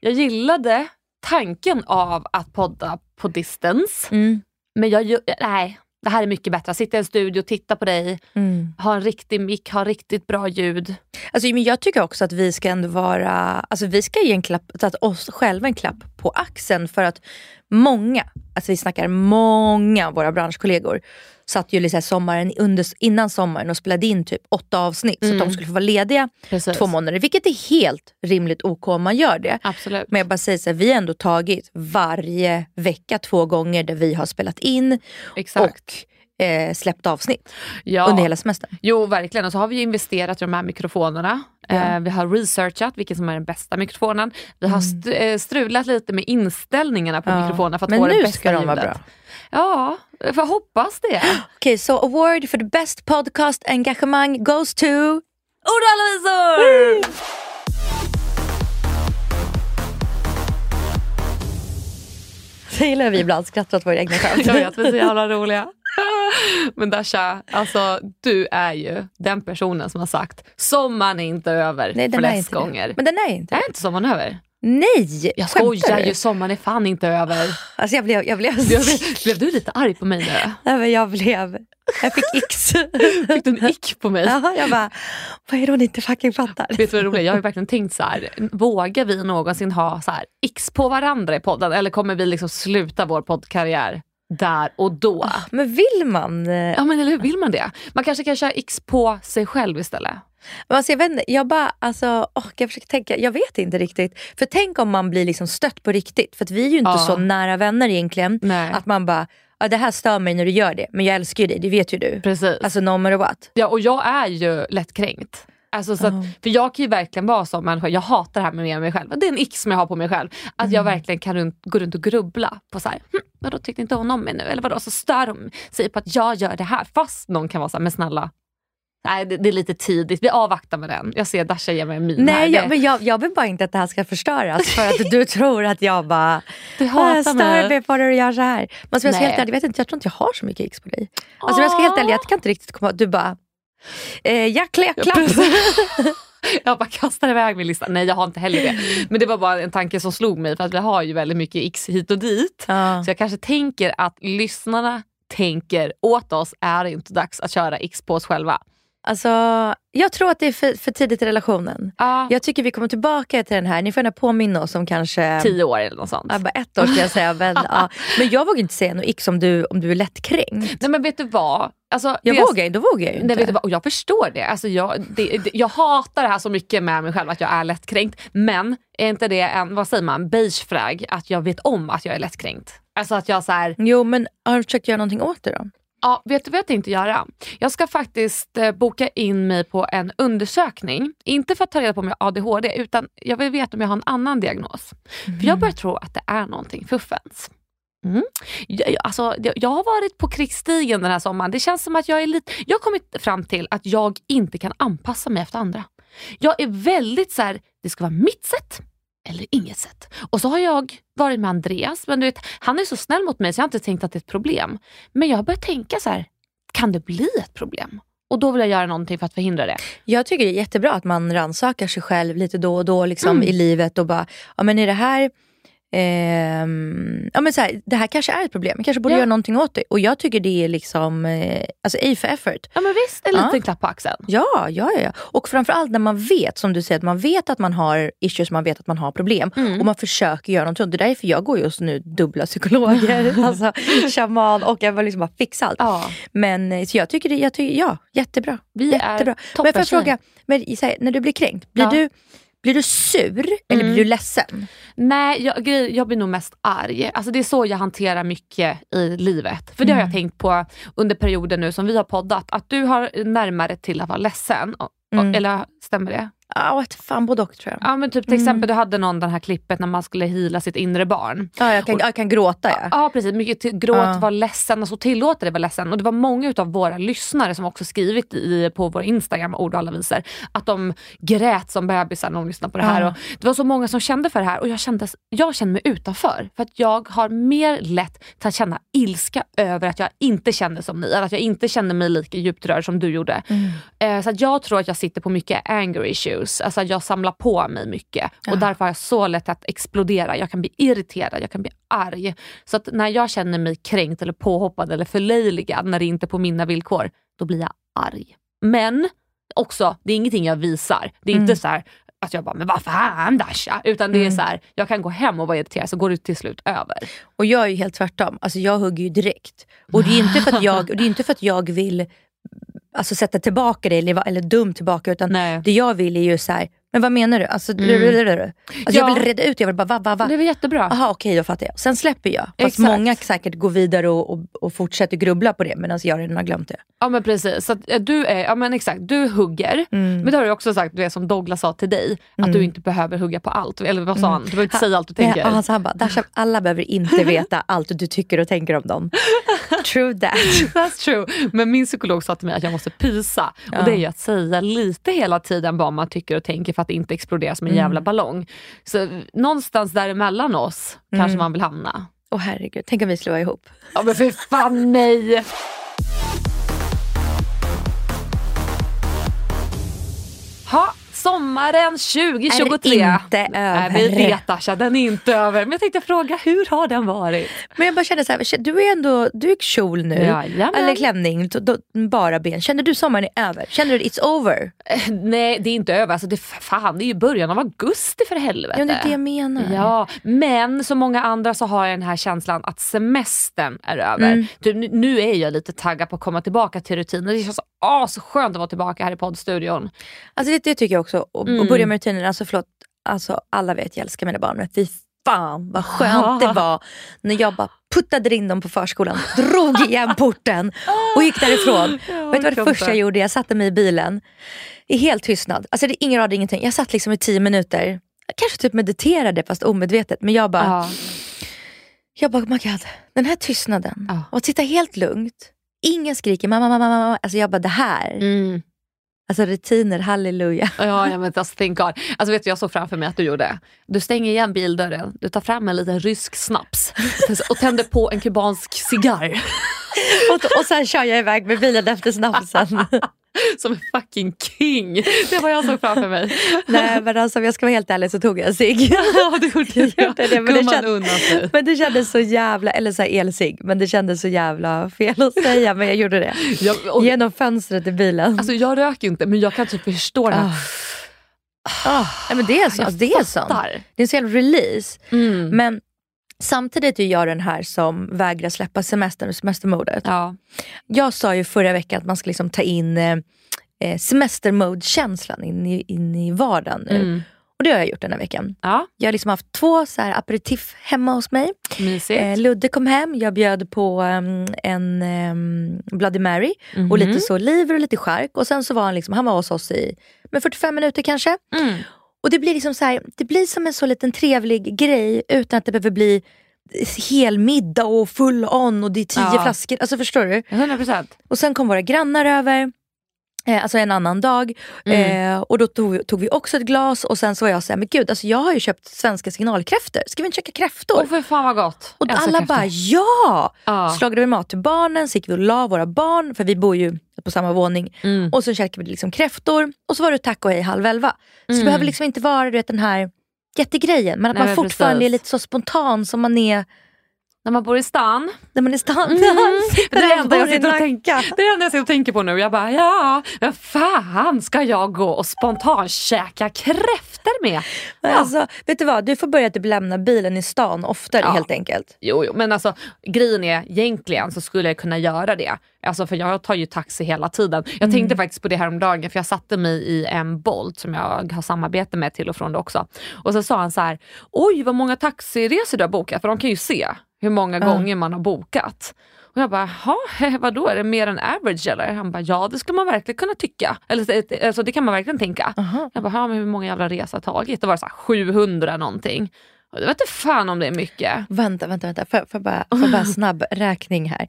jag gillade tanken av att podda på distance. Mm. Men jag, nej, det här är mycket bättre. Sitta i en studio, titta på dig, Mm. ha en riktig mick, ha riktigt bra ljud. Alltså, men jag tycker också att vi ska ändå vara, alltså vi ska ge en klapp, ta oss själva en klapp på axeln för att många, alltså vi snackar många av våra branschkollegor, satt ju liksom sommaren under, innan sommaren och spelade in typ åtta avsnitt så att de skulle få vara lediga Precis. två månader. Vilket är helt rimligt OK om man gör det. Absolut. Men jag bara säger så här, vi har ändå tagit varje vecka två gånger där vi har spelat in Exakt. och eh, släppt avsnitt Ja. under hela semestern. Jo, verkligen. Och så har vi investerat i de här mikrofonerna. Ja. Eh, vi har researchat vilken som är den bästa mikrofonen. Vi har Mm. st- eh, strulat lite med inställningarna på Ja. mikrofonerna för att Men få det bästa ska de vara bra. Ja, får hoppas det. Okej, så award for the best podcast engagemang goes to Ordanalyser! Så gillar vi ibland skrattar åt våra egna skämt. Jag vet, vi är så jävla roliga. Men Dasha, alltså, du är ju den personen som har sagt sommaren är inte över Nej, den är flest det. gånger. Men den är inte Är det. inte sommaren över? Nej! Jag skojar ju, sommaren är fan inte över. Alltså jag blev... Jag blev, Jag blev, blev du lite arg på mig nu? Nej, men jag blev... Jag fick x. Fick du en ick på mig? Jaha, jag bara, vad är det hon inte fucking fattar? Vet du vad det roliga är? Jag har ju verkligen tänkt så här. vågar vi någonsin ha så här x på varandra i podden? Eller kommer vi liksom sluta vår poddkarriär där och då? Men vill man... eh, Ja men eller hur, vill man det? Man kanske kan köra x på sig själv istället. Men Alltså, jag, vet inte, jag bara, alltså, åh, jag försöker tänka, jag vet inte riktigt. För tänk om man blir liksom stött på riktigt. För vi är ju inte Ja. så nära vänner egentligen. Nej. Att man bara, ja, det här stör mig när du gör det. Men jag älskar ju dig, det vet ju du. Precis. Alltså no matter what. Ja, och jag är ju lättkränkt. Alltså, så att, för jag kan ju verkligen vara som människa, jag hatar det här med mig själv. Det är en ick som jag har på mig själv. Att jag verkligen kan runt, gå runt och grubbla på så här, hm, vadå tyckte inte hon om mig nu? Eller vadå? Så stör de sig på att jag gör det här. Fast någon kan vara så här, men snälla. Nej det, det är lite tidigt, vi avvaktar med den. Jag ser Dasha ge mig en min. Nej, jag, men jag, jag vill bara inte att det här ska förstöras för att du tror att jag bara Du "Ah, hatar jag stör mig." på när du gör så här. Men som jag ska helt ärlig, jag, vet inte, jag tror inte jag har så mycket x på dig. Alltså jag ska helt ärlig, jag kan inte riktigt komma Du bara, eh, jackla, jackla. Jag bara kastar iväg min lista. Nej jag har inte heller det. Men det var bara en tanke som slog mig för att vi har ju väldigt mycket x hit och dit. Ja. Så jag kanske tänker att lyssnarna tänker åt oss, är det inte dags att köra x på oss själva? Alltså, jag tror att det är för, för tidigt i relationen. Ja, Jag tycker vi kommer tillbaka till den här, ni får gärna påminna oss om kanske tio år eller något sånt. Ja, bara ett år ska jag säga. Men, ja. men jag vågar inte säga något x om du, om du är lättkränkt. Nej men vet du vad? Alltså, Jag vågar ju, då vågar jag ju inte. Nej, vet du? Och jag förstår det. Alltså jag, det, det. Jag hatar det här så mycket med mig själv, att jag är lättkränkt. Men är inte det en, vad säger man, beige flag att jag vet om att jag är lättkränkt? Alltså att jag så här, Jo men har du försökt göra någonting åt det då? Ja, vet du vad jag tänkte göra? Jag ska faktiskt eh, boka in mig på en undersökning. Inte för att ta reda på om jag har ADHD, utan jag vill veta om jag har en annan diagnos. För jag börjar tro att det är någonting fuffens. Mm. Jag, jag- alltså, jag, jag har varit på krigsstigen den här sommaren. Det känns som att jag är lite... Jag har kommit fram till att jag inte kan anpassa mig efter andra. Jag är väldigt så här, det ska vara mitt sätt eller inget sätt. Och så har jag varit med Andreas, men du vet, han är så snäll mot mig så jag har inte tänkt att det är ett problem. Men jag har börjat tänka så här, kan det bli ett problem? Och då vill jag göra någonting för att förhindra det. Jag tycker det är jättebra att man rannsakar sig själv lite då och då liksom, Mm. i livet och bara, ja men är det här ehm, ja, men så här, det här kanske är ett problem, jag kanske borde Ja. göra någonting åt det. Och jag tycker det är liksom, eh, alltså A for effort. Ja men visst, en Ja. liten klapp på axeln. Ja, ja, ja, ja. Och framförallt när man vet, som du säger, att man vet att man har issues, man vet att man har problem. Mm. Och man försöker göra någonting. Det är därför jag går just nu dubbla psykologer, alltså shaman och jag vill liksom bara fixa allt. Ja. Men eh, så jag tycker det, jag tycker, ja, jättebra. Vi är jättebra. toppen Men får jag fråga, men, här, när du blir kränkt, blir, Ja. du, blir du sur eller Mm. blir du ledsen? Nej, jag, jag blir nog mest arg. Alltså det är så jag hanterar mycket i livet. För det har jag tänkt på under perioden nu som vi har poddat. Att du har närmare till att vara ledsen. Mm. Eller stämmer det? Ja, ett fan både och tror jag. Ja men typ till exempel du hade någon den här klippet när man skulle hila sitt inre barn. Ja, jag, kan, jag kan gråta ja. Ja precis, mycket till, gråt, Ja. var ledsen och så tillåter det vara ledsen. Och det var många av våra lyssnare som också skrivit i, på vår Instagram, ord och alla visor, att de grät som bebisar när de lyssnade på det här. Ja. Och det var så många som kände för det här och jag kände, jag kände mig utanför. För att jag har mer lätt till att känna ilska över att jag inte känner som ni, eller att jag inte känner mig lika djupt rörd som du gjorde. Eh, så att jag tror att jag sitter på mycket anger issues, alltså jag samlar på mig mycket. Och därför har jag så lätt att explodera. Jag kan bli irriterad, jag kan bli arg. Så att när jag känner mig kränkt eller påhoppad eller förlöjligad när det inte är på mina villkor, då blir jag arg. Men också, det är ingenting jag visar. Det är inte så här att jag bara, men vad fan Dasha? Utan det är så här, jag kan gå hem och vara irriterad så går det till slut över. Och jag är ju helt tvärtom. Alltså jag hugger ju direkt. Och det är inte för att jag, och det är inte för att jag vill alltså, sätta tillbaka det eller, eller dum tillbaka. Utan Nej. det jag vill är ju så här, men vad menar du? Alltså, alltså Ja. Jag vill reda ut, jag vill bara va, va, va. Det var jättebra. Jaha okej då fattar jag. Sen släpper jag. Fast Exakt. många säkert går vidare och, och, och fortsätter grubbla på det medan jag redan har glömt det. Ja men precis, så du är, ja men exakt, du hugger. Men det har du också sagt, du är som Douglas sa till dig, att du inte behöver hugga på allt. Eller vad sa han? Du behöver inte säga allt du tänker. Ja, alltså han bara, Dasha, alla behöver inte veta allt du tycker och tänker om dem. True that. That's true. Men min psykolog sa till mig att jag måste pysa. Och det är ju att säga lite hela tiden vad man tycker och tänker för att inte explodera som en jävla ballong. Så någonstans däremellan oss kanske man vill hamna. Åh herregud, tänk om vi vara ihop. Ja men för fan nej! Ha, sommaren 2023. Är inte över. Nej, vi vet Asha, den är inte över. Men jag tänkte fråga, hur har den varit? Men jag bara kände så här, du är ändå, du är kjol nu. Jajamän. Eller klänning, bara ben. Känner du sommaren är över? Känner du it's over? Eh, Nej, det är inte över. Alltså, det, fan, det är ju början av augusti för helvete. Ja, det är det jag menar. Ja, men som många andra så har jag den här känslan att semestern är över. Mm. Typ, nu- är jag lite taggad på att komma tillbaka till rutiner. Det känns så asskönt att vara tillbaka här i poddstudion. Alltså det, det tycker jag också. Och, Mm. och börja med rutinen. Alltså förlåt, alltså, alla vet jag älskar mina barn. Men fy fan vad skönt det var när jag bara puttade in dem på förskolan, drog igen porten och gick därifrån. Vet du vad det första jag gjorde? Jag satte mig i bilen i helt tystnad. Alltså det är ingen radio, ingenting. Jag satt liksom i tio minuter. Jag kanske typ mediterade fast omedvetet. Men jag bara, Ja. jag bara oh my god, den här tystnaden. Ja. Och att sitta helt lugnt. Ingen skriker mamma, mamma, mamma. Alltså jag bara det här. Mm. Alltså rutiner, halleluja. Ja, jag vet, alltså, thank God. Alltså, vet du, jag såg framför mig att du gjorde. Du stänger igen bildörren, du tar fram en liten rysk snaps och tänder på en kubansk cigarr. och, och sen kör jag iväg med bilen efter snapsen. Som en fucking king. Det var jag såg framför mig. Nej men alltså om jag ska vara helt ärlig så tog jag en cigg. Ja, det gjorde Jag gjorde det, men det känd-. Men det kändes så jävla, eller så elsig, men det kändes så jävla fel att säga men jag gjorde det. Jag, och, Genom fönstret i bilen. alltså, jag röker inte men jag kan typ förstå det här. Ah, nej, men det är så. Alltså, det är så. Det är en sån jävla release. Mm. Men samtidigt är jag den här som vägrar släppa semestern och semestermodet. Ja. Jag sa ju förra veckan att man ska liksom ta in eh, eh, semestermode-känslan in i, in i vardagen nu. Mm. Och det har jag gjort den här veckan. ja, Jag har liksom haft två så här aperitif hemma hos mig. mysigt. Eh, Ludde kom hem, jag bjöd på um, en um, Bloody Mary Mhm. och lite så oliver och lite chark. Och sen så var han, liksom, han var hos oss i med 45 minuter kanske. Mm. Och det blir liksom så här, det blir som en så liten trevlig grej utan att det behöver bli hel middag och full on och det är tio Ja. flaskor. Alltså förstår du? 100 procent. Och sen kom våra grannar över. Eh, alltså en annan dag. Mm. Eh, och då tog, tog vi också ett glas och sen så var jag såhär, men gud alltså jag har ju köpt svenska signalkräftor. Ska vi inte käka kräftor? Åh för fan vad gott. och Älskar alla kräftor. bara ja! Ja. Så lagade vi mat till barnen, så gick vi och la våra barn, för vi bor ju på samma våning. Mm. Och så käkade vi liksom kräftor och så var det taco hej halv elva. Så det behöver liksom inte vara du vet, den här jättegrejen. Men att Nej, man men fortfarande precis. är lite så spontan som man är När man bor i stan. när man är stan. Mm. Det är det enda jag i sitter och är det enda jag sitter och tänker på nu. Jag bara, ja, men fan ska jag gå och spontankäka kräftor med? Men Ja. Alltså, vet du vad, du får börja typ lämna bilen i stan oftare Ja. helt enkelt. Jo, jo, men alltså grejen är egentligen så skulle jag kunna göra det. Alltså för jag tar ju taxi hela tiden. Jag tänkte faktiskt på det här om dagen för jag satte mig i en Bolt som jag har samarbete med till och från det också. Och så sa han så här, oj vad många taxiresor du har bokat, för de kan ju se hur många gånger man har bokat. Och jag bara, jaha, vadå är det mer än average eller? Han bara, ja det skulle man verkligen kunna tycka. Eller eh, alltså, det kan man verkligen tänka. Jag bara, men hur många jävla resor tagit? Det var så här 700 någonting. Och det vet inte fan om det är mycket. Vänta, vänta, vänta. Får får jag bara, får bara snabb räkning här.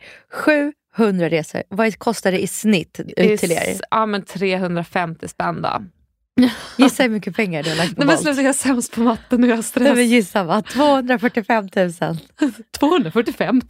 700 resor, vad kostar det i snitt ut till er? Ja men 350 spänn då. Gissa hur mycket pengar du har lagt på Nej men Bolt. sluta jag är sämst på matten och jag har Nej, stress. men gissa va? 245 000. 245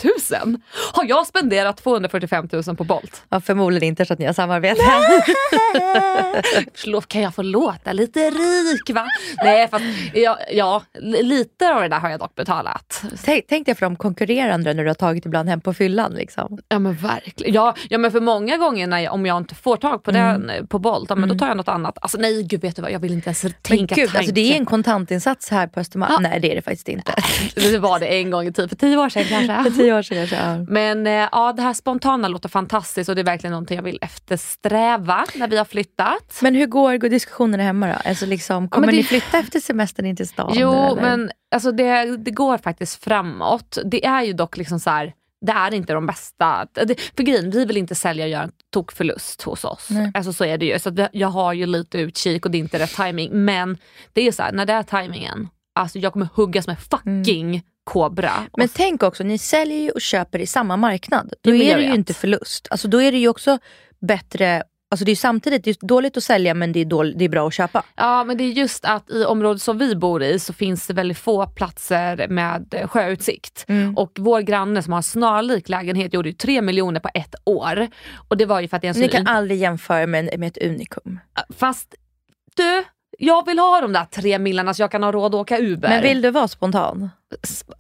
000? Har jag spenderat 245 000 på Bolt? Ja, förmodligen inte så att ni har samarbete. Förlåt, kan jag få låta lite rik va? Nej fast ja, ja, li- lite av det där har jag dock betalat. tänk, tänk dig för de konkurrerande när du har tagit ibland hem på fyllan. Liksom. Ja men verkligen. Ja, ja men för många gånger när jag, om jag inte får tag på den eh, på Bolt, ja, men då tar jag något annat. Alltså nej gud vet du vad, jag vill inte ens Men tänka gud, alltså, det är en tanken. kontantinsats här på Östermalm. Ja. Nej det är det faktiskt inte. Det var det en gång i tiden, för tio år sedan kanske. För tio år sedan kanske. Ja. Men eh, ja, det här spontana låter fantastiskt och det är verkligen någonting jag vill eftersträva när vi har flyttat. Men hur går, går diskussionerna hemma då? Alltså liksom, kommer men det- ni flytta efter semestern in till stan? Jo, eller? men alltså det, det går faktiskt framåt. Det är ju dock liksom så här, det är inte de bästa. För grejen, vi vill inte sälja och göra en tokförlust hos oss. Nej. Alltså så är det ju. Så jag har ju lite utkik och det är inte rätt timing. Men det är så här, när det är timingen, alltså jag kommer huggas med fucking kobra. Men Och- tänk också, ni säljer och köper i samma marknad. Då är det ju inte förlust. Alltså, då är det ju också bättre, alltså det är samtidigt det är dåligt att sälja men det är, dåligt, det är bra att köpa. Ja men det är just att i området som vi bor i så finns det väldigt få platser med eh, sjöutsikt. Mm. Och vår granne som har en snarlik lägenhet gjorde ju 3 miljoner på ett år. Och det var ju för att det är en Ni kan aldrig jämföra med, med ett unikum. Fast du, jag vill ha de där tre millarna så jag kan ha råd att åka Uber. Men vill du vara spontan? Sp- Vill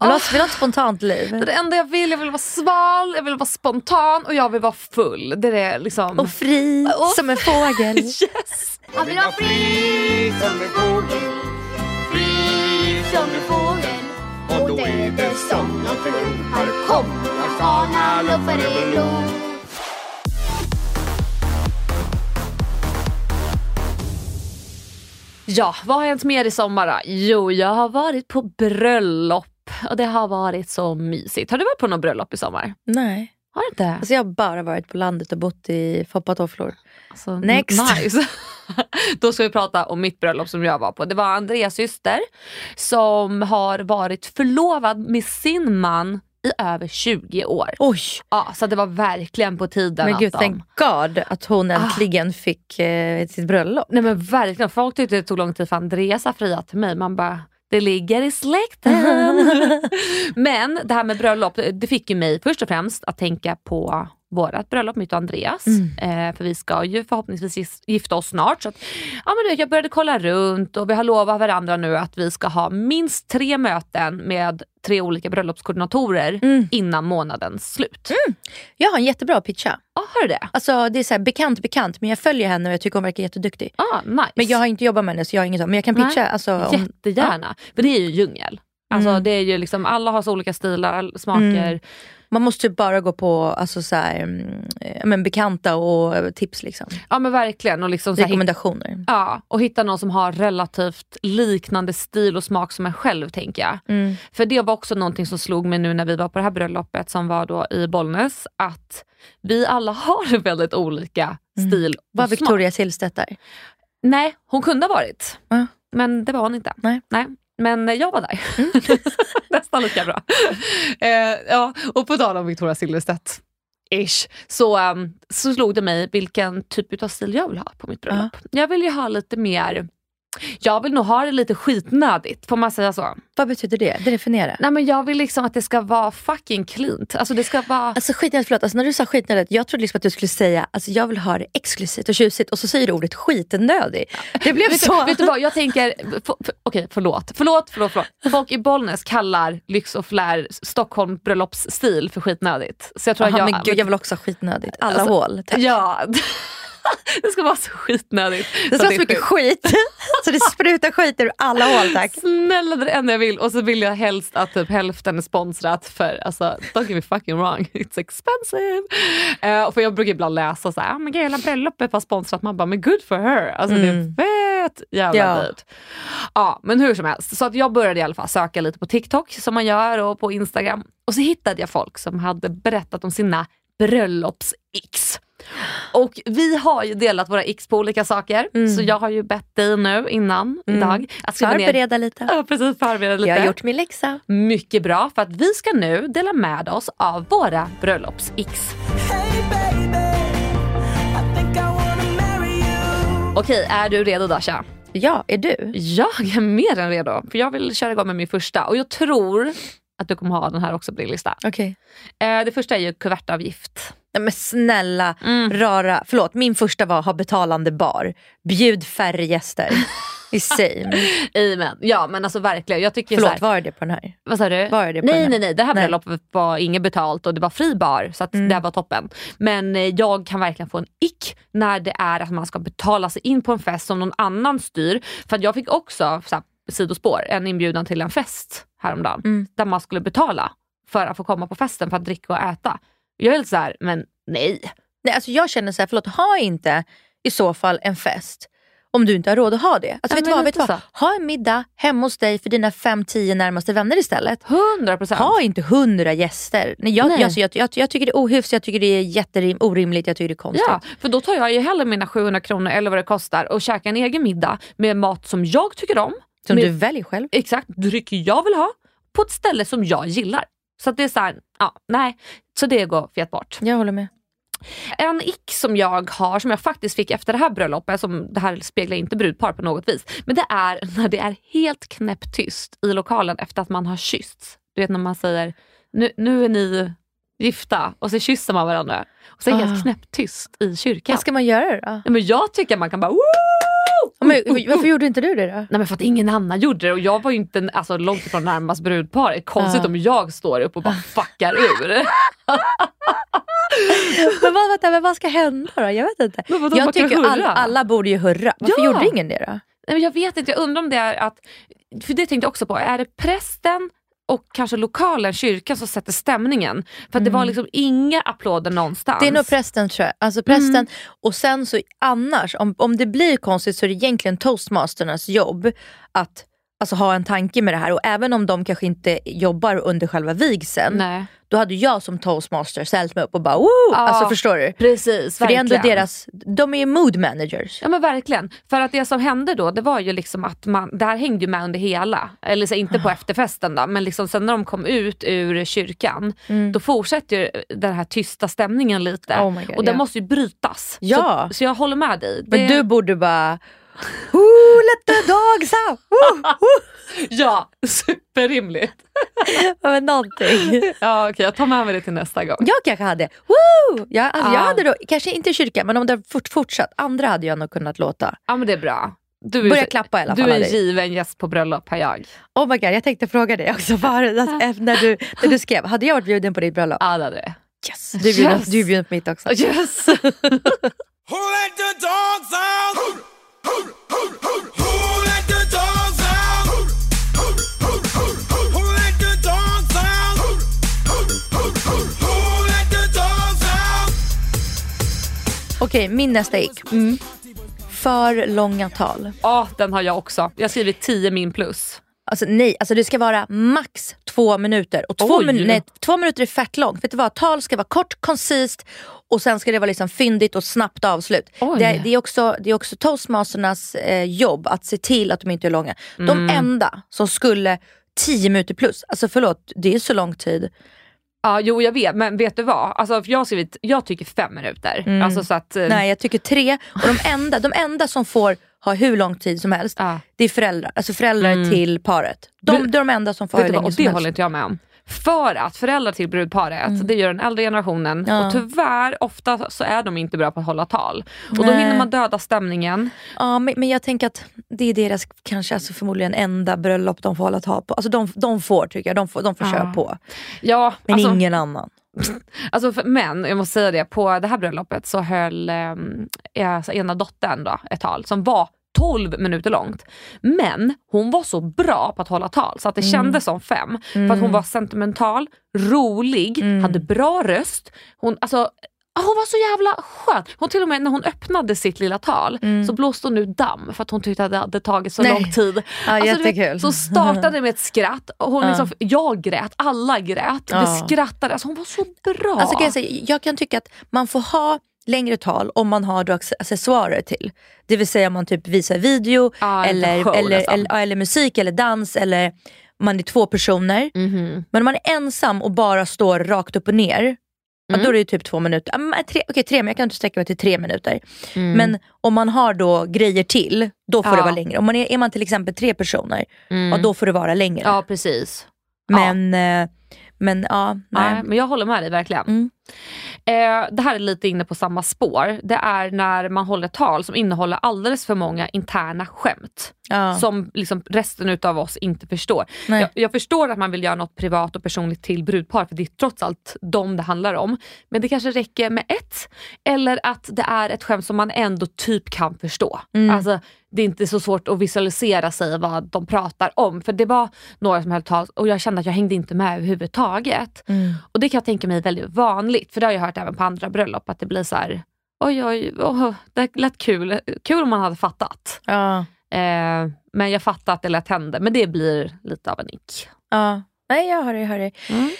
du ha, Ah. vill ha ett spontant liv? Det är det enda jag vill, jag vill vara sval, jag vill vara spontan och jag vill vara full. Det är det liksom... Och fri Och- som en fågel. Yes! Jag vill vara fri som en fågel Fri som en fågel Och då är det som jag förlorar Kom, jag fana luffar i blå Ja, vad har hänt mer i sommar då? Jo, jag har varit på bröllop och det har varit så mysigt. Har du varit på något bröllop i sommar? Nej. Har du inte? Alltså jag har bara varit på landet och bott i foppatofflor. Alltså, Next. Nice. Då ska vi prata om mitt bröllop som jag var på. Det var Andreas syster som har varit förlovad med sin man i över 20 år. Oj! Ja, så det var verkligen på tiden Men att gud, de... thank God att hon Ah. äntligen fick eh, sitt bröllop. Nej men verkligen, folk tyckte det tog lång tid för Andreas har friat till mig. Man bara, det ligger i släkten. men det här med bröllop, det fick ju mig först och främst att tänka på vårat bröllop, mitt och Andreas. Eh, för vi ska ju förhoppningsvis gifta oss snart. Så att, ja, men jag började kolla runt och vi har lovat varandra nu att vi ska ha minst tre möten med tre olika bröllopskoordinatorer innan månadens slut. Jag har en jättebra pitcha. Ja, har du det? Alltså det är så här, bekant bekant men jag följer henne och jag tycker hon verkar jätteduktig. Ah, nice. Men jag har inte jobbat med henne så jag har inget sånt. Men jag kan Nej. pitcha. Alltså, om, Jättegärna. För det är ju djungel. Alltså, Mm. det är ju liksom, alla har så olika stilar, smaker. Man måste ju bara gå på alltså, så här, mm, eh, men, bekanta och eh, tips. Liksom. Ja men verkligen. Och, liksom, så här, Rekommendationer. ja, och hitta någon som har relativt liknande stil och smak som en själv tänker jag. Mm. För det var också någonting som slog mig nu när vi var på det här bröllopet som var då i Bollnäs. Att vi alla har väldigt olika stil och Var smak. Victoria Silvstedt där? Nej, hon kunde ha varit. Ja. Men det var hon inte. Nej. Men jag var där. Nästan lika bra. Eh, ja, och på tal om Victoria Silvstedt, ish, så, um, så slog det mig vilken typ av stil jag vill ha på mitt bröllop. Jag vill ju ha lite mer Jag vill nog ha det lite skitnödigt, får man säga så? Vad betyder det? Definiera. Nej men jag vill liksom att det ska vara fucking cleant. Alltså det ska vara... Alltså skitnödigt, förlåt. Alltså, när du sa skitnödigt, jag trodde liksom att du skulle säga alltså, jag vill ha det exklusivt och tjusigt och så säger du ordet skitnödig. Det blev vet, så. Du, vet du vad, jag tänker, för, för, okej förlåt. förlåt, förlåt, förlåt. Folk i Bollnäs kallar lyx och flär Stockholm bröllopsstil för skitnödigt. Så jag tror Aha, att jag, men gud, jag vill också ha skitnödigt. Alla Alltså, hål, tack. Ja. det ska vara så skitnödigt. Det ska vara så mycket skit. så det sprutar skit ur alla hål tack. Snälla det är det enda jag vill och så vill jag helst att typ hälften är sponsrat för, alltså don't get me fucking wrong, it's expensive. Uh, för jag brukar ibland läsa så här, ah, men gud hela bröllopet var sponsrat, man bara men good for her. Alltså det är fett jävla Ja. dyrt. Ja men hur som helst, så att jag började i alla fall söka lite på TikTok som man gör och på Instagram. Och så hittade jag folk som hade berättat om sina bröllops-x. Och vi har ju delat våra x på olika saker. Så jag har ju bett dig nu innan idag att skriva ner Förbereda lite. Ja, precis. Förbereda lite. Jag har gjort min läxa. Mycket bra, för att vi ska nu dela med oss av våra bröllops-x. Okej, är du redo Dasha? Ja, är du? Jag är mer än redo, för jag vill köra igång med min första. Och jag tror att du kommer ha den här också på din lista. Okej. Eh, det första är ju kuvertavgift. Nej, men snälla Mm. rara, förlåt min första var ha betalande bar. Bjud färre gäster. I same. Amen. Ja men alltså verkligen. Jag tycker Förlåt, här, var det på den här? Vad sa du? Var det på nej, den här? nej, nej. Det här bröllopet var inget betalt och det var fri bar. Så Mm. det var toppen. Men eh, jag kan verkligen få en ick när det är att man ska betala sig in på en fest som någon annan styr. För att jag fick också, så här, sidospår, en inbjudan till en fest häromdagen. Mm. Där man skulle betala för att få komma på festen för att dricka och äta. Jag är lite så här, men nej. Nej, alltså jag känner så här, förlåt, ha inte i så fall en fest om du inte har råd att ha det. Alltså, vet vad, vet vad? Ha en middag hemma hos dig för dina 5-10 närmaste vänner istället. 100 procent. Ha inte hundra gäster. Nej, jag, Nej. Alltså, jag, jag, jag tycker det är ohyfsat, jag tycker det är jätteorimligt, jag tycker det är konstigt. Ja, för då tar jag ju hellre mina 700 kronor eller vad det kostar och käkar en egen middag med mat som jag tycker om. Som med, du väljer själv. Exakt, drycker jag vill ha på ett ställe som jag gillar. Så det är så här, ja, nej. Så det går fet bort. Jag håller med. En ick som jag har, som jag faktiskt fick efter det här bröllopet, som det här speglar inte brudpar på något vis, men det är när det är helt knäpptyst i lokalen efter att man har kyssts. Du vet när man säger, nu, nu är ni gifta och så kysser man varandra. Och så är det helt Ah. knäpptyst i kyrkan. Vad ska man göra då? Ja, men jag tycker man kan bara Woo! Men, varför gjorde inte du det då? Nej men för att ingen annan gjorde det och jag var ju inte alltså, långt ifrån närmast brudpar. Konstigt om jag står upp och bara fuckar ur. men, vad, vänta, men vad ska hända då? Jag vet inte. Men vadå, jag tycker all, alla borde ju hurra. Varför Ja. gjorde ingen det då? Nej, men jag vet inte, jag undrar om det är att, för det tänkte jag också på, är det prästen och kanske lokalen, kyrkan som sätter stämningen? För att det var liksom inga applåder någonstans. Det är nog prästen tror jag. Alltså prästen. Och sen så annars, om, om det blir konstigt så är det egentligen toastmasternas jobb att alltså, ha en tanke med det här. Och även om de kanske inte jobbar under själva vigseln, Nej. då hade jag som toastmaster ställt mig upp och bara woo! Ja, Alltså förstår du? Precis, För det är verkligen. ändå deras, de är mood managers. Ja men verkligen. För att det som hände då, det var ju liksom att man, det här hängde ju med under hela, eller så inte Ah. på efterfesten då, men liksom sen när de kom ut ur kyrkan, då fortsätter ju den här tysta stämningen lite. Mm. Oh God, och den ja. måste ju brytas. Ja. Så, så jag håller med dig. Men Det- du borde bara Ooh, let the dogs out! Ja, superrimligt. Men någonting. Ja okej, jag tar med mig det till nästa gång. Jag kanske hade, woo! Jag, alltså, jag Ja. hade då, kanske inte i kyrkan, men om det fort, fortsatt, andra hade jag nog kunnat låta. Ja men det är bra. Du är, Börja klappa i alla du fall, är en given gäst på bröllop, här jag. Oh my god, jag tänkte fråga dig också förut, alltså, när, du, när du skrev, hade jag varit bjuden på ditt bröllop? Ja det hade det. Yes. Du är bjuden, Yes. du är bjuden på mitt också. Yes! Okej, min nästa ick. För långa tal. Ja den har jag också. Jag har skrivit 10 min plus. Alltså nej, alltså det ska vara max två minuter. Och två, Oj. minu- nej, två minuter är fett långt. Vet du vad? Tal ska vara kort, koncist och sen ska det vara liksom fyndigt och snabbt avslut. Oj. Det, det, är också, det är också toastmasternas eh, jobb att se till att de inte är långa. Mm. De enda som skulle 10 minuter plus, alltså förlåt, det är så lång tid. Ja, jo jag vet, men vet du vad? Alltså, jag, har skrivit, jag tycker fem minuter. Alltså, så att, eh, Nej jag tycker tre. Och de enda, de enda som får ha hur lång tid som helst. Ja. Det är föräldrar, alltså föräldrar till paret. De, det är de enda som får ha hur vad? länge Och som det helst. håller inte jag med om. För att föräldrar till brudparet, det gör den äldre generationen Ja. och tyvärr ofta så är de inte bra på att hålla tal. Och då Nej. hinner man döda stämningen. Ja, men, men jag tänker att det är deras kanske alltså förmodligen enda bröllop de får hålla tal på. Alltså de, de får tycker jag, de får, de får köra på. Ja, Men alltså, ingen annan. Alltså för, men jag måste säga det, på det här bröllopet så höll eh, alltså ena dottern då, ett tal som var 12 minuter långt. Men hon var så bra på att hålla tal så att det kändes som fem. För att hon var sentimental, rolig, hade bra röst. Hon, alltså, ah, hon var så jävla skön. Hon till och med när hon öppnade sitt lilla tal så blåste hon ut damm för att hon tyckte att det hade tagit så Nej. lång tid. Ja, jättekul. vet, så startade med ett skratt. Och hon Ja. liksom, jag grät, alla grät. Ja. Vi skrattade. Alltså, hon var så bra. Alltså kan jag, säga, jag kan tycka att man får ha längre tal om man har då accessoarer till. Det vill säga om man typ visar video, Ja, en eller, show eller, nästan. eller, ja, eller musik eller dans eller man är två personer. Mhm. Men om man är ensam och bara står rakt upp och ner, ja, Mm. då är det typ två minuter. Ja, men tre, okej, tre, men jag kan inte sträcka mig till tre minuter. Mm. Men om man har då grejer till, då får Ja. det vara längre. Om man är, är man till exempel tre personer, ja, då får det vara längre. Mm. Ja precis. Men, eh, men ja, nej. Nej, men jag håller med dig verkligen. Mm. Eh, det här är lite inne på samma spår. Det är när man håller tal som innehåller alldeles för många interna skämt. Ja. Som liksom resten utav oss inte förstår. Jag, jag förstår att man vill göra något privat och personligt till brudpar för det är trots allt dem det handlar om. Men det kanske räcker med ett. Eller att det är ett skämt som man ändå typ kan förstå. Mm. Alltså, det är inte så svårt att visualisera sig vad de pratar om. För det var några som höll tal och jag kände att jag hängde inte med överhuvudtaget. Mm. Och det kan jag tänka mig är väldigt vanligt. För det har jag hört även på andra bröllop att det blir så här. Oj oj, oh, det lät kul. Kul om man hade fattat. Ja. Eh, men jag fattar att det lätt hände. Men det blir lite av en nick. Ja, nej jag hör dig. Hör dig. Mm.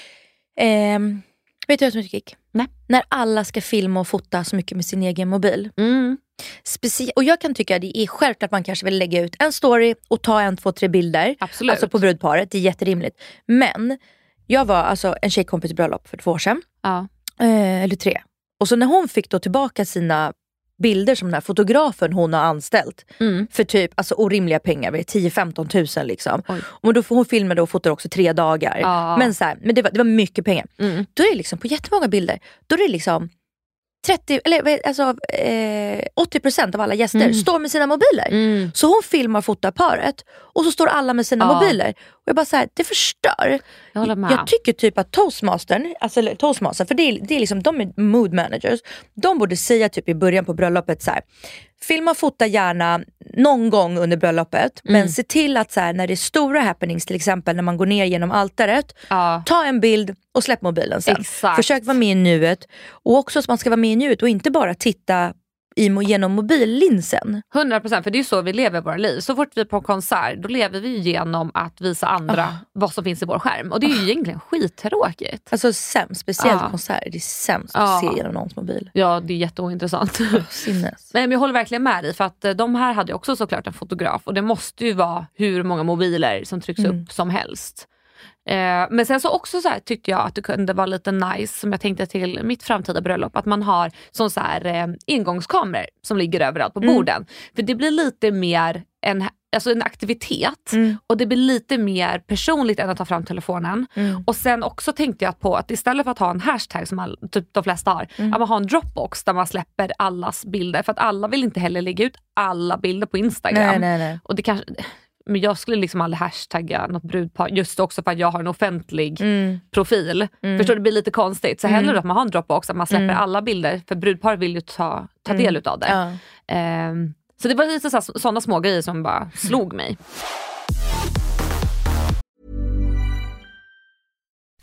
Ehm, vet du vad som är kick? Nej. När alla ska filma och fota så mycket med sin egen mobil. Mm. Specie- och jag kan tycka att det är självklart att man kanske vill lägga ut en story och ta en, två, tre bilder. Absolut. Alltså på brudparet, det är jätterimligt. Men jag var alltså en tjejkompis bröllop för två år sedan. Ja. Eh, eller tre. Och så när hon fick då tillbaka sina bilder som den här fotografen hon har anställt Mm. för typ alltså, orimliga pengar, vad är det, 10-15 tusen liksom. Oj. Och då får hon filmade och fotade också tre dagar. Ja. Men, så här, men det, var, det var mycket pengar. Mm. Då är det liksom på jättemånga bilder, då är det liksom 30, eller, alltså, eh, 80% av alla gäster står med sina mobiler. Mm. Så hon filmar och fotar paret och så står alla med sina Ja. mobiler. Och jag bara så här, det förstör. Jag. Jag tycker typ att toastmastern, alltså eller toastmaster, för det är, det är liksom, de är mood managers. De borde säga typ i början på bröllopet så här. Filma och fota gärna någon gång under bröllopet. Mm. Men se till att så här, när det är stora happenings, till exempel när man går ner genom altaret. Ja. Ta en bild och släpp mobilen sen. Exakt. Försök vara med i nuet. Och också att man ska vara med i nuet och inte bara titta i, genom mobillinsen. 100% för det är ju så vi lever våra liv. Så fort vi är på konsert då lever vi genom att visa andra Ah. vad som finns i vår skärm. Och det är ju egentligen skittråkigt. Alltså sämst, speciellt Ja. konserter. Det är sämst Ja. att se genom någons mobil. Ja, det är jätteointressant. Sinnes. Nej, men jag håller verkligen med dig för att eh, de här hade ju också såklart en fotograf och det måste ju vara hur många mobiler som trycks Mm. upp som helst. Eh, men sen så också så här, tyckte jag att det kunde vara lite nice, som jag tänkte till mitt framtida bröllop, att man har som så här, eh, ingångskameror som ligger överallt på Mm. borden. För det blir lite mer en, alltså en aktivitet Mm. och det blir lite mer personligt än att ta fram telefonen. Mm. Och sen också tänkte jag på att istället för att ha en hashtag som all, typ de flesta har, Mm. att man har en dropbox där man släpper allas bilder. För att alla vill inte heller lägga ut alla bilder på Instagram. Nej, nej, nej. Och det kanske, men jag skulle liksom aldrig hashtagga något brudpar just också för att jag har en offentlig Mm. profil. Förstår du? Det blir lite konstigt. Så hellre att man har en dropbox där man släpper Mm. alla bilder. För brudpar vill ju ta, ta del utav det. Ja. Ehm, så det var lite sådana små grejer som bara slog mig.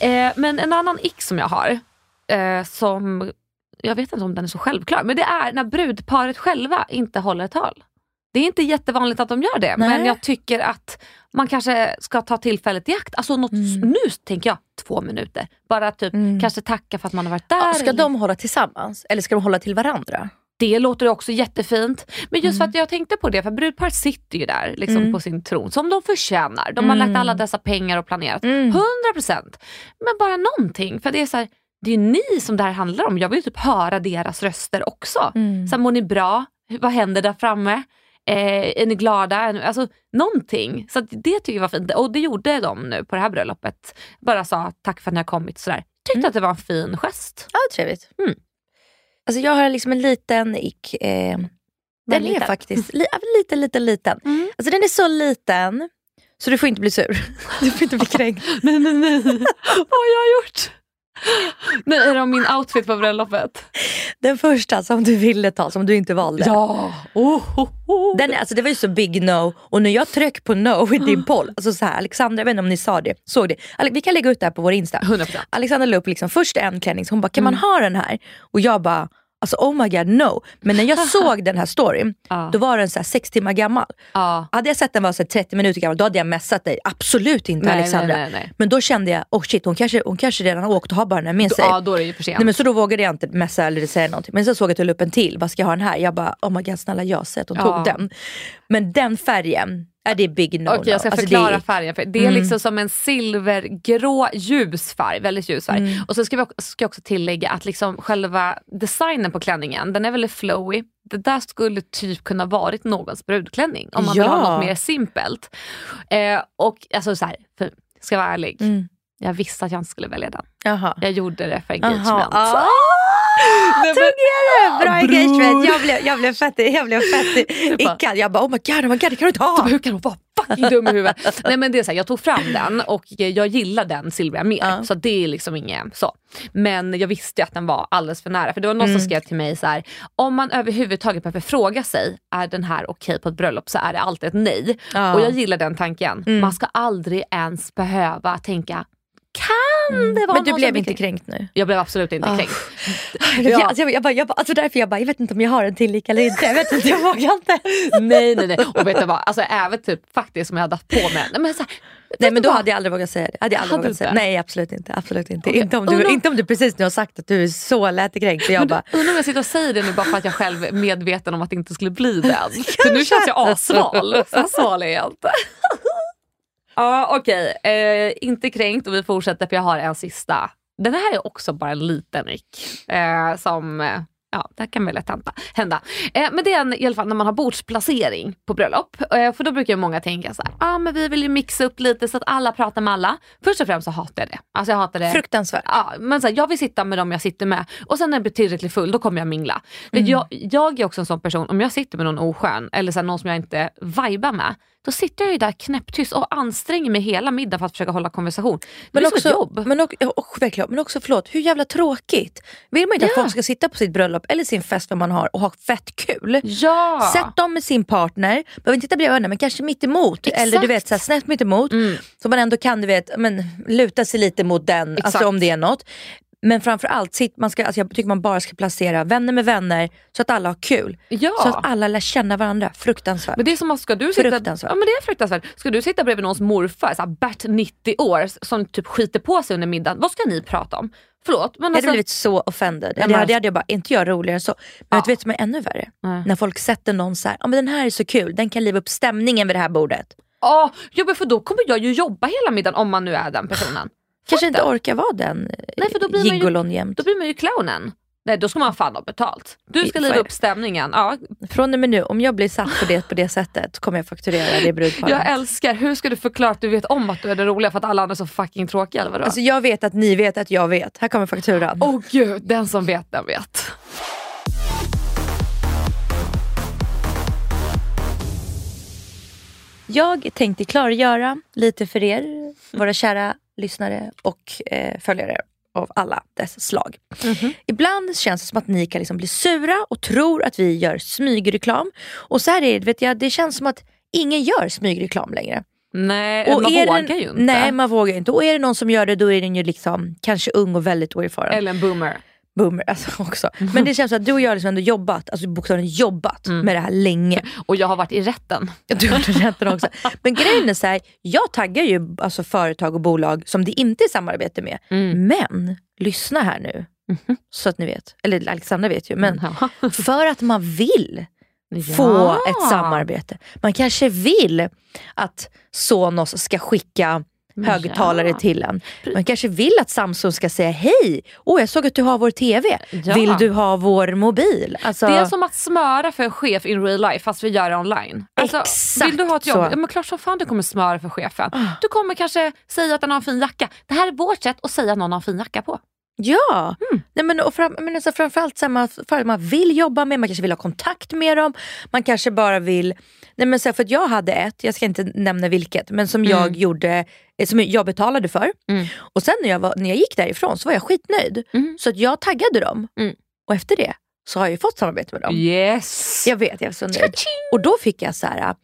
Eh, men en annan ick som jag har, eh, som jag vet inte om den är så självklar, men det är när brudparet själva inte håller tal. Det är inte jättevanligt att de gör det, Nej. men jag tycker att man kanske ska ta tillfället i akt. Alltså något, Mm. Nu tänker jag två minuter. Bara typ kanske tacka för att man har varit där. Ja, ska eller- de hålla tillsammans eller ska de hålla till varandra? Det låter också jättefint. Men just Mm. för att jag tänkte på det, för brudparet sitter ju där liksom, på sin tron som de förtjänar. De har lagt alla dessa pengar och planerat. Mm. 100%. Men bara någonting. För det är så här, det är ni som det här handlar om. Jag vill typ höra deras röster också. Mm. Så här, mår ni bra? Vad händer där framme? Eh, är ni glada? Alltså någonting. Så det tycker jag var fint. Och det gjorde de nu på det här bröllopet. Bara sa tack för att ni har kommit. Sådär. Tyckte Mm. att det var en fin gest. Ja, trevligt. Mm. Alltså jag har liksom en liten ick. Eh, den är faktiskt li, liten, liten, liten. Mm. Alltså den är så liten så du får inte bli sur. Du får inte bli kränkt. Nej, nej, nej. Vad har jag gjort? Nej, är det om min outfit på bröllopet? Den första som du ville ta, som du inte valde. Ja! Oh, oh, oh. Den, alltså det var ju så big no och när jag tryckte på no i din poll, alltså så här, Alexandra, jag vet inte om ni sa det, såg det. Vi kan lägga ut det här på vår Insta. 100%. Alexandra la upp liksom först en klänning, hon bara, kan man ha den här? Och jag bara, alltså oh my god no. Men när jag såg den här storyn, Ja. då var den så sex timmar gammal. Ja. Hade jag sett den var så här 30 minuter gammal, då hade jag messat dig. Absolut inte Nej, Alexandra. nej, nej. Men då kände jag, oh shit hon kanske, hon kanske redan har åkt och har bara den här med sig. ja, då är det ju för sent. Nej, men så då vågade jag inte messa eller säga någonting. Men så såg jag att du la upp en till, vad ska jag ha den här? Jag bara, oh my god snälla jag har sett hon Ja. tog den. Men den färgen, är det big no Okej, jag ska Alltså, förklara är- färgen. För det är liksom som en silvergrå ljus färg, väldigt ljus färg. Mm. Och så ska, vi, ska jag också tillägga att liksom själva designen på klänningen, den är väldigt flowy. Det där skulle typ kunna varit någons brudklänning om man vill ha Ja. något mer simpelt. Eh, och alltså så här, för, ska jag vara ärlig, Mm. jag visste att jag inte skulle välja den. Jaha. Jag gjorde det för engagement. Ah, Nej, det? Bra Bror. engagement. Jag blev, jag blev fett, jag blev fett bara- ickad. Jag bara oh my god, oh my god det kan du inte ha. Hur kan hon vara fucking dum i huvudet? Nej men det är så här, jag tog fram den och jag gillar den silvriga mer. Ja. Så det är liksom inget så. Men jag visste att den var alldeles för nära. För det var någon Mm. som skrev till mig så här, om man överhuvudtaget behöver fråga sig, är den här okej på ett bröllop? Så är det alltid ett nej. Mm. Och jag gillar den tanken. Man ska aldrig ens behöva tänka, kan det vara Men du blev inte blir kränkt nu? Jag blev absolut inte Ah. kränkt. Jag, Ja. alltså, jag, jag, bara, jag, bara, alltså därför jag bara, jag vet inte om jag har en till lika eller inte. Jag vet inte, jag vågar inte. nej nej nej. Och vet du vad, alltså, även typ faktiskt som jag hade haft på mig. Nej, men så här, Nej men då hade jag aldrig vågat säga det. Hade jag aldrig Hade vågat säga. inte? Nej absolut inte. Absolut inte. Okej. Inte, om du, inte om du precis nu har sagt att du är så bara, du, undrar om jag sitter och säger det nu bara för att jag själv är medveten om att det inte skulle bli den. För nu känns jag assval. Så sval är jag inte. Ja okej, eh, inte kränkt och vi fortsätter för jag har en sista. Den här är också bara en liten ick. Eh, som, ja det här kan väl lätt hända. Eh, men det är en, i alla fall när man har bordsplacering på bröllop. Eh, för då brukar ju många tänka så här, ah, men vi vill ju mixa upp lite så att alla pratar med alla. Först och främst så hatar jag det. Alltså jag hatar det. fruktansvärt. Ja, men så här, jag vill sitta med dem jag sitter med och sen när jag blir tillräckligt full då kommer jag mingla. För Jag, jag är också en sån person, om jag sitter med någon oskön eller så här, någon som jag inte vibar med, då sitter jag ju där knäpptyst och anstränger mig hela middagen för att försöka hålla konversation. Det Men blir som också, ett jobb. men, också, och, verkligen, men också förlåt, hur jävla tråkigt. Vill man inte att Ja. folk ska sitta på sitt bröllop eller sin fest vad man har och ha fett kul. ja! Sätt dem med sin partner, behöver inte sitta bredvid henne men kanske mitt emot Exakt. eller du vet så här, snett mitt emot. Mm. Så man ändå kan du vet, men, luta sig lite mot den, alltså om det är något. Men framförallt, sitt, man ska, alltså jag tycker man bara ska placera vänner med vänner så att alla har kul. Ja. Så att alla lär känna varandra. Fruktansvärt. Men det är som att ska du sitta, Fruktansvärt. ja, men det är fruktansvärt. Ska du sitta bredvid någons morfar, så Bert 90 år, som typ skiter på sig under middagen, vad ska ni prata om? Förlåt men Jag hade alltså, blivit så offended. Ja, det, men- hade, det hade jag bara, inte jag roligare så. Men Ja. vet du vet som är ännu värre? Nej. När folk sätter någon så här, ja men den här är så kul, den kan liva upp stämningen vid det här bordet. Ja, ja, för då kommer jag ju jobba hela middagen om man nu är den personen. Kanske inte orkar vara den Nej, för då blir man ju- gigolon jämt. Då blir man ju clownen. Nej då ska man fan ha betalt. Du ska liva upp stämningen. Ja, Från och med nu, om jag blir satt på det på det sättet kommer jag fakturera det brudparet. jag älskar, hur ska du förklara att du vet om att du är den roliga för att alla andra är så fucking tråkiga eller vadå? Alltså jag vet att ni vet att jag vet. Här kommer fakturan. Åh gud, den som vet den vet. Jag tänkte klargöra lite för er, våra kära lyssnare och eh, följare av alla dess slag. Ibland känns det som att ni kan liksom bli sura och tror att vi gör smygreklam. Och så här är det, vet jag, det känns som att ingen gör smygreklam längre. Nej, Och man vågar det, ju inte. Nej, man vågar inte. Och är det någon som gör det då är den ju liksom kanske ung och väldigt oerfaren. Eller en boomer. Boomer alltså också. Men det känns som att du och jag har liksom ändå jobbat, alltså bokstavligen jobbat Mm. med det här länge. Och jag har varit i rätten. Du har rätten också. Men grejen är så här, jag taggar ju alltså företag och bolag som det inte är samarbete med. Mm. Men, lyssna här nu. Mhm. Så att ni vet. Eller Alexandra vet ju. Men för att man vill få Ja. ett samarbete. Man kanske vill att Sonos ska skicka högtalare Ja. till en. Man kanske vill att Samsung ska säga hej, åh jag såg att du har vår TV. Ja. Vill du ha vår mobil? Alltså, Det är som att smöra för en chef in real life fast vi gör det online. Alltså, Exakt vill du ha ett jobb? så. Ah. Ja, men klart som fan du kommer smöra för chefen. Du kommer kanske säga att den har en fin jacka. Det här är vårt sätt att säga att någon har en fin jacka på. Ja, Mm. Nej, men, och fram, men alltså, framförallt så här, man, för att man vill jobba med, man kanske vill ha kontakt med dem. Man kanske bara vill, nej, men, så här, för jag hade ett, jag ska inte nämna vilket, men som jag gjorde, eh, som jag betalade för. Mm. Och sen när jag, var, när jag gick därifrån så var jag skitnöjd. Mm. Så att jag taggade dem. Mm. Och efter det så har jag ju fått samarbete med dem. Yes! Jag vet, jag är så nöjd. Och då fick jag så här,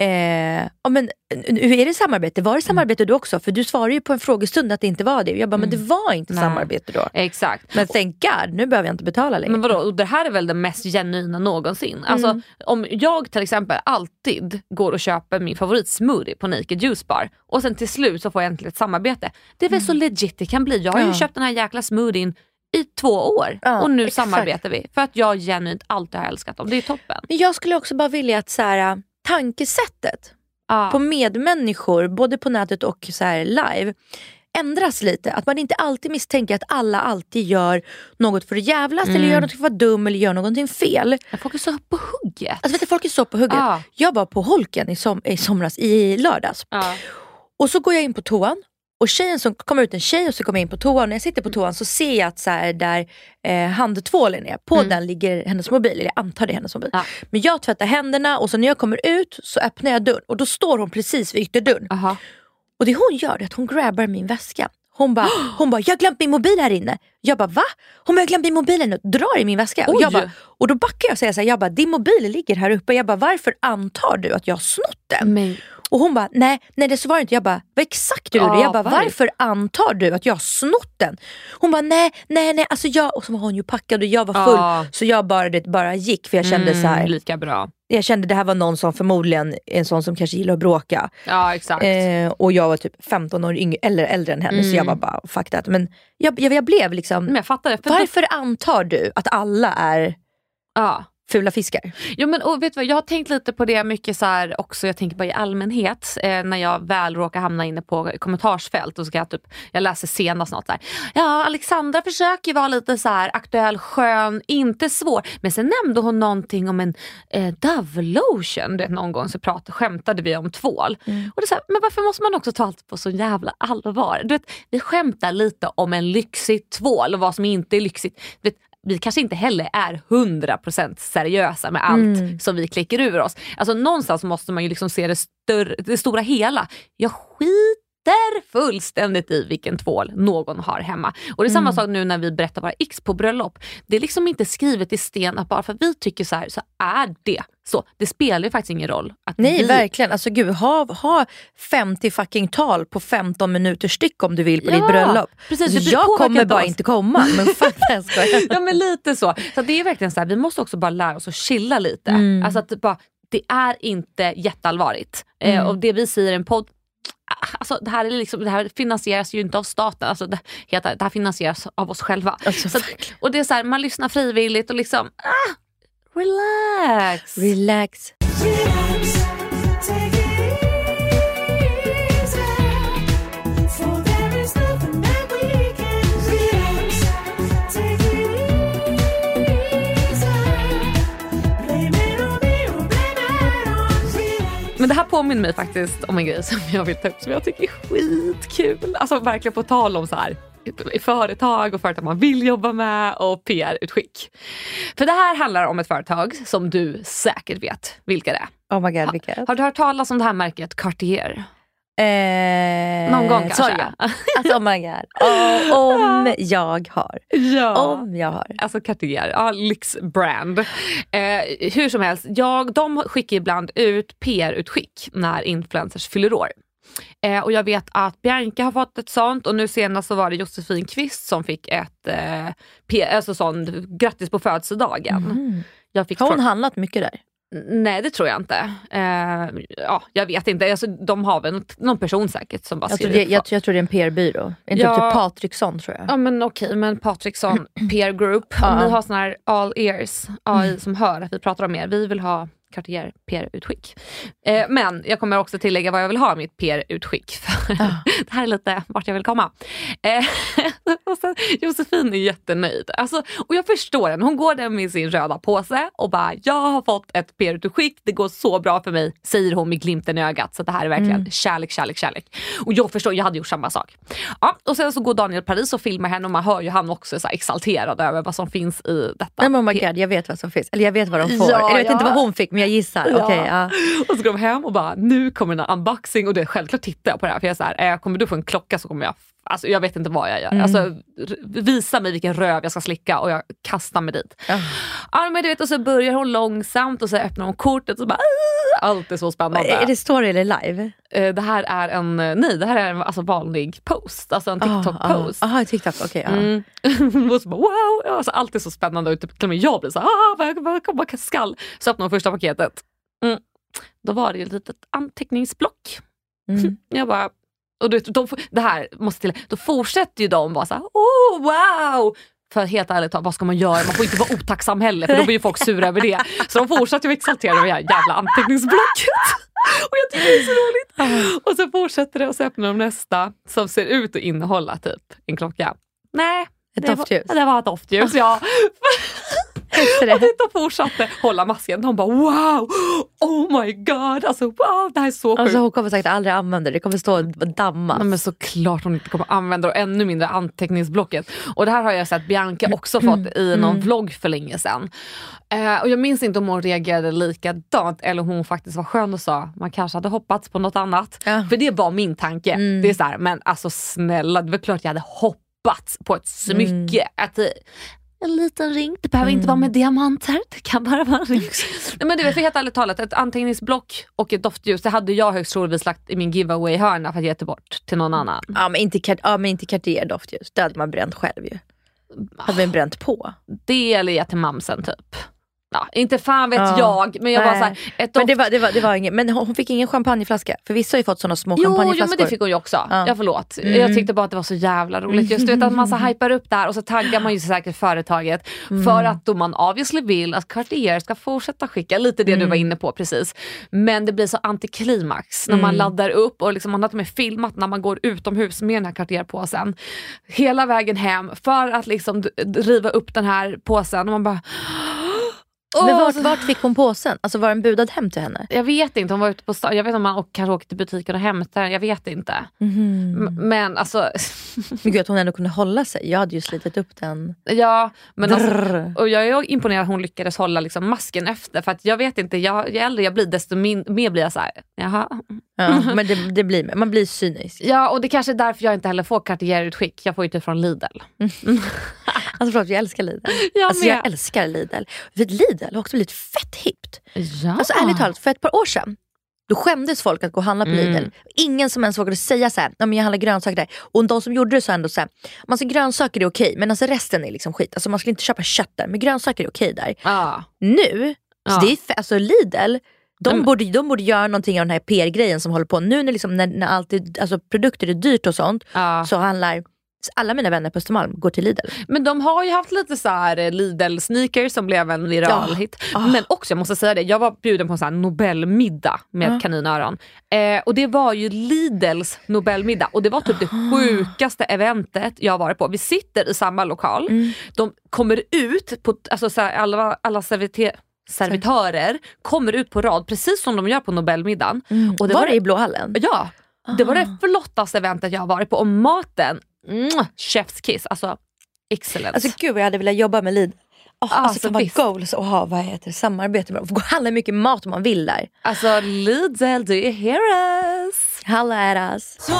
eh, ja, men, hur är det samarbete? Var det samarbete då också? För du svarade ju på en frågestund att det inte var det. Jag bara, men det var inte Nej. samarbete då. Exakt. Men thank God, nu behöver jag inte betala längre. Men vadå, och det här är väl det mest genuina någonsin. Alltså, Mm. Om jag till exempel alltid går och köper min favoritsmoothie på Naked Juice Bar och sen till slut så får jag äntligen ett samarbete. Det är väl så legit det kan bli. Jag har ju Mm. Ja. köpt den här jäkla smoothien i två år Ja, och nu exakt. samarbetar vi. För att jag genuint alltid har älskat dem. Det är toppen. Men jag skulle också bara vilja att så här, tankesättet Ja. på medmänniskor, både på nätet och så här live, ändras lite. Att man inte alltid misstänker att alla alltid gör något för att jävlas eller gör något för att vara dum eller gör någonting fel. Folk är så på hugget. Alltså vet du, folk är så på hugget. Ja. Jag var på Holken i, som, i somras, i lördags. Och så går jag in på toan och tjejen som kommer ut en tjej och så kommer jag in på toan. När jag sitter på toan så ser jag att så här, där eh, handtvålen är, på den ligger hennes mobil. Eller jag antar det är hennes mobil. Ja. Men jag tvättar händerna och så när jag kommer ut så öppnar jag dörren och då står hon precis vid ytterdörren. Aha. Och det hon gör är att hon grabbar min väska. Hon bara, hon bara, jag har glömt min mobil här inne. Jag bara, va? Hon bara, jag har glömt min mobil här inne. Drar i min väska. Och, jag bara, och då backar jag och säger så här, jag bara, din mobil ligger här uppe. Jag bara, varför antar du att jag har snott den? Men, Och hon bara, nej, nej det så var det inte. Jag bara, vad exakt du Ja, gjorde? Jag bara, varför? antar du att jag har snott den? Hon bara, nej, nej, nej. Alltså jag, och så var hon ju packad och jag var full. Ja. Så jag bara, det, bara gick för jag kände så här, mm, lika bra. jag kände det här var någon som förmodligen är en sån som kanske gillar att bråka. Ja exakt. Eh, och jag var typ 15 år yngre, eller äldre än henne så jag var bara fuck that. Men jag, jag, jag blev liksom, Men jag fattar det. För varför antar du att alla är ja. Fula fiskar? Jo, men, och vet du vad, jag har tänkt lite på det mycket så här också, jag tänker bara i allmänhet, eh, när jag väl råkar hamna inne på kommentarsfält och ska jag, typ, jag läser senast något så här. Ja, Alexandra försöker vara lite så här aktuell, skön, inte svår. Men sen nämnde hon någonting om en eh, Dove lotion. Vet, någon gång så pratade, skämtade vi om tvål. Och det är så här, men varför måste man också ta allt på så jävla allvar? Du vet, vi skämtar lite om en lyxig tvål och vad som inte är lyxigt. Du vet, vi kanske inte heller är 100% seriösa med allt som vi klickar ur oss. Alltså någonstans måste man ju liksom se det, större, det stora hela. Jag skiter fullständigt i vilken tvål någon har hemma. Och det är samma sak nu när vi berättar våra x på bröllop. Det är liksom inte skrivet i sten att bara för att vi tycker så här så är det så. Det spelar ju faktiskt ingen roll. Nej vi, verkligen, alltså gud ha, ha 50 fucking tal på 15 minuter styck om du vill på Ja, ditt bröllop. precis, Alltså, jag kommer bara oss. inte komma men fuck jag ja men lite så. Så det är verkligen så här, vi måste också bara lära oss att chilla lite. Mm. Alltså att bara, det är inte jätteallvarligt. Eh, och det vi säger i en podd alltså, det, här är liksom, det här finansieras ju inte av staten, alltså, det, det här finansieras av oss själva. Alltså, så och det är så här, man lyssnar frivilligt och liksom, ah, relax. Relax. Men det här påminner mig faktiskt om en grej som jag vill ta upp som jag tycker är skitkul. Alltså verkligen på tal om så här företag och företag man vill jobba med och PR-utskick. För det här handlar om ett företag som du säkert vet vilka det är. Oh my god, vilket? Har du hört talas om det här märket Cartier? Eh, Någon gång kanske? Sorry. Alltså oh my god. Oh, om jag har. Ja. Om jag har. Alltså Cartier, ja, lyxbrand. Eh, hur som helst, jag, de skickar ibland ut PR-utskick när influencers fyller år. Eh, och jag vet att Bianca har fått ett sånt och nu senast så var det Josefin Kvist som fick ett eh, P- alltså sånt, grattis på födelsedagen. Jag fick Har hon från- handlat mycket där? Nej det tror jag inte. Eh, ja, jag vet inte, alltså, de har väl något- någon person säkert som bara Jag tror, det, jag, jag tror det är en PR-byrå. Inte Ja. typ Patriksson tror jag. Ja men okej, men Patriksson PR Group, om ni har sån här all ears AI som hör att vi pratar om er, vi vill ha Cartier PR-utskick. Eh, men jag kommer också tillägga vad jag vill ha i mitt PR-utskick. För ah det här är lite vart jag vill komma. Eh, och sen, Josefin är jättenöjd. Alltså, och jag förstår henne, hon går där med sin röda påse och bara “jag har fått ett PR-utskick, det går så bra för mig” säger hon med glimten i ögat. Så det här är verkligen kärlek, kärlek, kärlek. Och jag förstår, jag hade gjort samma sak. Ja, och sen så går Daniel Paris och filmar henne och man hör ju han också så exalterad över vad som finns i detta. Nej men oh my god, jag vet vad som finns. Eller jag vet vad de får. Ja, Eller jag vet ja. inte vad hon fick men jag gissar. Ja. Okej, ja. Och så går de hem och bara, nu kommer en unboxing och det är självklart tittar jag på det här för jag är så här, eh, kommer du få en klocka så kommer jag Alltså jag vet inte vad jag gör. Mm. Alltså, visa mig vilken röv jag ska slicka och jag kastar mig dit. Ja. men du vet, och så börjar hon långsamt och så öppnar hon kortet och så bara "Ah!" Allt är så spännande. Är det story eller live? Eh, det här är en, nej det här är en alltså, vanlig post, alltså en TikTok-post. Jaha, TikTok. Okej. ja. Mm. och så bara, wow! Alltså, allt är så spännande och typ, till och med jag blir så här, ah, vad, skall. Så öppnar hon första paketet. Mm. Då var det ett litet anteckningsblock. Mm. Jag bara, och du, vet, de, det här måste till, då fortsätter ju de vara så här, oh wow! För helt ärligt vad ska man göra? Man får inte vara otacksam heller för då blir ju folk sura över det. Så de fortsätter ju exaltera det här jävla anteckningsblocket. Och jag tycker det är så roligt. Och så fortsätter det och så öppnar de nästa som ser ut att innehålla typ en klocka. Nej. Ett det doftljus. Var, det var ett doftljus, ja. Efter det. Och de fortsatte hålla masken. De bara wow, oh my god, alltså wow, det här är så sjukt. Alltså, hon kommer säkert aldrig använda det. Det kommer stå och damma. Nej, men såklart hon inte kommer använda det och ännu mindre anteckningsblocket. Och det här har jag sett Bianca också fått i någon vlogg för länge sedan. Eh, och jag minns inte om hon reagerade likadant eller om hon faktiskt var skön och sa man kanske hade hoppats på något annat. Ja. För det var min tanke. Det är så här, men alltså snälla, det var klart jag hade hoppats på ett smycke. Att det, en liten ring, det behöver inte vara med diamanter, det kan bara vara en ring. Nej, men du vet, för helt ärligt talat, ett anteckningsblock och ett doftljus, det hade jag högst troligtvis lagt i min giveaway-hörna för att ge det bort till någon annan. Ja men inte, ja, men inte Cartier doftljus. Det hade man bränt själv ju. Hade man bränt på. Det eller ge till mamsen typ. Ja, inte fan vet Ja. jag, men jag bara Nej. såhär, Men doft... det var, det var, det var ingen, men hon fick ingen champagneflaska. För vissa har ju fått såna små Jo, jo champagneflaskor. men det fick hon ju också. Ja. Ja, förlåt. Mm. Jag tyckte bara att det var så jävla roligt. Just du vet att man så hypar upp det här och så taggar man ju säkert företaget Mm. för att då man obviously vill att Cartier ska fortsätta skicka, lite det du Mm. var inne på precis. Men det blir så antiklimax när man Mm. laddar upp och liksom, man har till och med filmat när man går utomhus med den här Cartier-påsen. Hela vägen hem för att liksom riva upp den här påsen och man bara Men Åh, vart, vart fick hon påsen? Alltså var den budad hem till henne? Jag vet inte, hon var ute på stan. Jag vet inte om man kanske åkte till butiken och hämtade den. Jag vet inte. M- Men alltså, Men gud att hon ändå kunde hålla sig. Jag hade ju slitit upp den. ja. Men alltså, och jag är imponerad att hon lyckades hålla liksom masken efter. För att jag vet inte, jag, ju äldre jag blir desto min, mer blir jag så här, jaha. Ja, men det, det blir, man blir cynisk. Ja och det kanske är därför jag inte heller får Cartier-utskick. Jag får ju typ från Lidl. Alltså förlåt, jag älskar Lidl. Jag alltså, jag älskar Lidl. För Lidl har också blivit fett hippt. Ja. Alltså ärligt talat, för ett par år sedan då skämdes folk att gå och handla på Mm. Lidl. Ingen som ens vågade säga så här, "Ja, men jag handlar grönsaker där. Och de som gjorde det sa ändå så här, alltså grönsaker är okej men alltså resten är liksom skit. Alltså man skulle inte köpa kött där, men grönsaker är okej där. Ja. Nu, Ja. så det är, alltså Lidl, De, Men- borde, de borde göra någonting av den här PR-grejen som håller på nu när, liksom, när, när allt är, alltså, produkter är dyrt och sånt. Ja. Så handlar alla mina vänner på Östermalm går till Lidl. Men de har ju haft lite så här eh, Lidl-sneakers som blev en viral Ja. hit. Ah. Men också, jag måste säga det, jag var bjuden på en sån här Nobelmiddag med Ah. kaninöron. Eh, och det var ju Lidls Nobelmiddag och det var typ det sjukaste eventet jag har varit på. Vi sitter i samma lokal, Mm. de kommer ut, på, alltså så här, alla, alla servite- servitörer kommer ut på rad precis som de gör på Nobelmiddagen. Och var, det i Blåhallen? Ja, det var Ah. det flottaste eventet jag har varit på och maten, mm, chef's kiss, alltså excellent. Alltså gud vad jag hade velat jobba med Lidl. Oh, alltså, Alltså, kan vara goals och ha vad heter det, samarbete med dem. Få handla mycket mat om man vill där. Alltså Lidl, do you hear us? Halla är oss. Som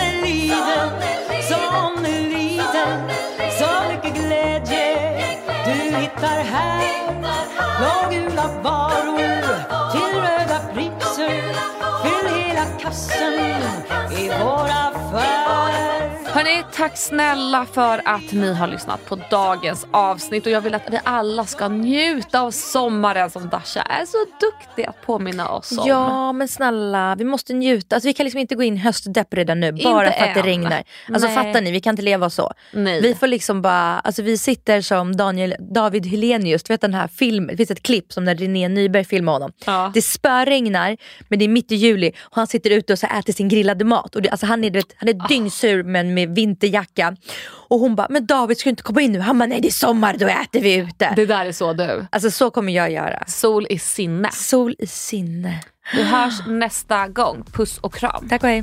är livet, som är livet Så mycket glädje du hittar här Blågula varor till röda priser Fyll hela kassen i vår affär Hörni, tack snälla för att ni har lyssnat på dagens avsnitt och jag vill att vi alla ska njuta av sommaren som Dasha är så duktig att påminna oss om. Ja men snälla, vi måste njuta. Alltså, vi kan liksom inte gå in höstdepp redan nu bara Inte för att det än. regnar. Alltså Nej. fattar ni, vi kan inte leva så. Nej. Vi får liksom bara, alltså vi sitter som Daniel, David Helenius, du vet den här filmen, det finns ett klipp som när René Nyberg filmar honom. Ja. Det spöregnar men det är mitt i juli och han sitter ute och så äter sin grillade mat. Och det, alltså han, är, vet, han är dyngsur men med vinterjacka. Och hon bara, men David ska du inte komma in nu? Han bara, nej det är sommar då äter vi ute. Det där är så du. Alltså så kommer jag göra. Sol i sinne. Sol i sinne. Vi hörs nästa gång. Puss och kram. Tack och hej.